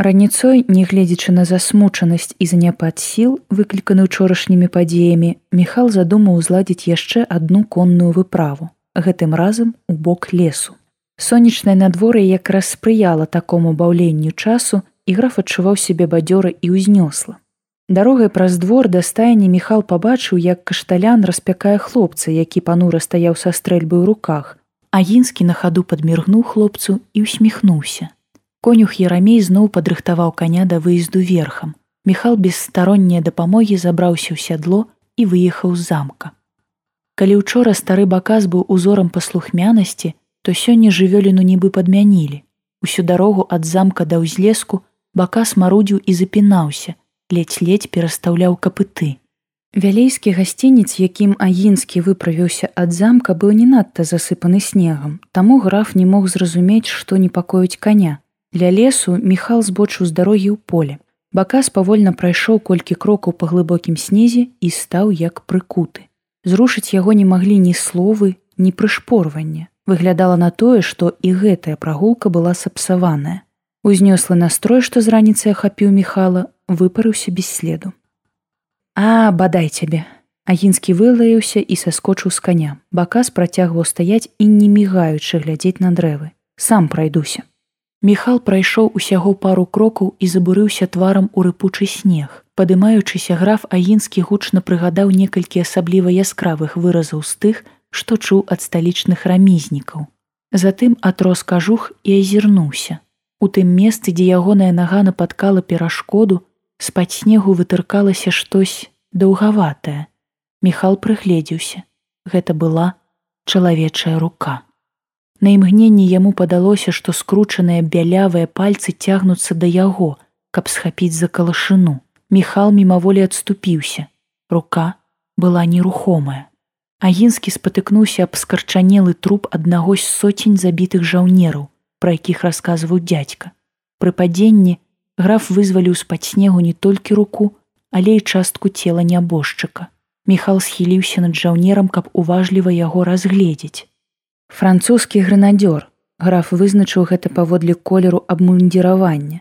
Раніцой, нягледзячы на засмучанасць і заняпад сіл, выкліканы учорашнімі падзеямі, Міхал задумаў зладзіць яшчэ адну конную выправу, гэтым разам у бок лесу. Сонечнае надвор'е якраз спрыяла такому баўленню часу і граф адчуваў сябе бадзёра і ўзнёсла. Дарогай праз двор да стайні Міхал пабачыў, як кашталян распякае хлопца, які панура стаяў са стрэльбы ў руках, Агінскі на хаду падміргнуў хлопцу і усміхнуўся. Конюх Ярамей зноў падрыхтаваў каня да выезду верхам. Міхал без старонняй дапамогі забраўся ў сядло і выехаў з замка. Калі учора стары баказ быў узорам паслухмянасці, то сёння жывёліну нібы падмянілі. Усю дарогу ад замка да ўзлеску бакас марудзіў і запінаўся, ледзь-ледзь перастаўляў капыты. Вялейскі гасцінец, якім агінскі выправіўся ад замка, быў не надта засыпаны снегам. Таму граф не мог зразумець, што непакоіць каня. Для лесу Міхал збочыў з дарогі ў поле. Бакас павольна прайшоў колькі крокаў па глыбокім снезе і стаў як прыкуты. Зрушыць яго не маглі ні словы, ні прышпорвання. Выглядала на тое, што і гэтая прагулка была сапсаваная. Узнёслы настрой, што з раніцы ахапіў Міхала, выпарыўся без следу. А бадай цябе. Агінскі вылаяўся і саскочыў з каня. Бакас працягваў стаяць і не мігаючы глядзець на дрэвы. Сам прайдуся. Міхал прайшоў усяго пару крокаў і забурыўся тварам у рыпучы снег. Падымаючыся граф Агінскі гучна прыгадаў некалькі асабліва яскравых выразаў з тых, што чуў ад сталічных рамізнікаў. Затым атрос кажух і азірнуўся. У тым месцы, дзе ягоная нага нападкала перашкоду, з-пад снегу вытыркалася штось даўгаватае. Міхал прыгледзеўся. Гэта была чалавечая рука. На імгненні яму падалося, што скручаныя бялявыя пальцы цягнуцца да яго, каб схапіць за калашыну. Міхал мімаволі адступіўся. Рука была нерухомая. Агінскі спатыкнуўся аб скарчанелы труп аднаго з соцень забітых жаўнераў, пра якіх расказваў дядзька. Пры падзенні граф вызваліў з-пад снегу не толькі руку, але і частку цела нябожчыка. Міхал схіліўся над жаўнерам, каб уважліва яго разгледзець. Французскі грэнадёр граф вызначыў гэта паводле колеру абмундзіравання.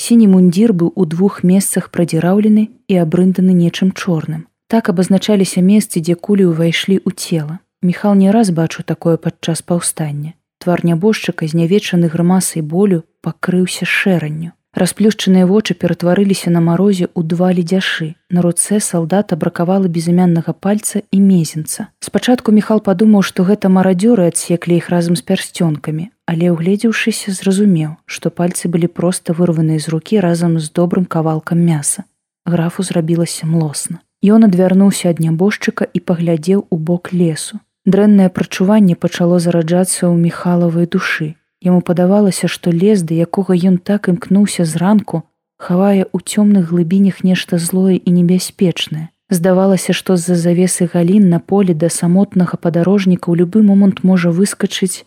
Сіні мундзір быў у двух месцах прадзіраўлены і абрынданы нечым чорным. Так абазначаліся месцы, дзе кулі ўвайшлі ў цела. Міхал не раз бачыў такое падчас паўстання. Твар нябожчыка, знявечаны грымасай болю, пакрыўся шэранню. Расплюшчаныя вочы ператварыліся на марозе ў два ледзяшы. На руцэ салдата бракавала безымяннага пальца і мезенца. Спачатку Міхал падумаў, што гэта марадзёры адсеклі іх разам з пярсцёнкамі, але ўгледзеўшыся, зразумеў, што пальцы былі проста вырваныя з рукі разам з добрым кавалкам мяса. Графу зрабілася млосна. Ён адвярнуўся ад нябожчыка і паглядзеў у бок лесу. Дрэннае прачуванне пачало зараджацца ў міхалавай душы. Яму падавалася, што лес, да якога ён так імкнуўся зранку, хавае ў цёмных глыбінях нешта злое і небяспечнае. Здавалася, што з-за завесы галін на поле да самотнага падарожніка ў любы момант можа выскачыць.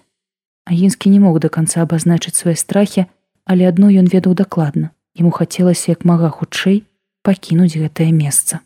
Агінскі не мог да канца абазначыць свае страхі, але адно ён ведаў дакладна. Яму хацелася як мага хутчэй пакінуць гэтае месца.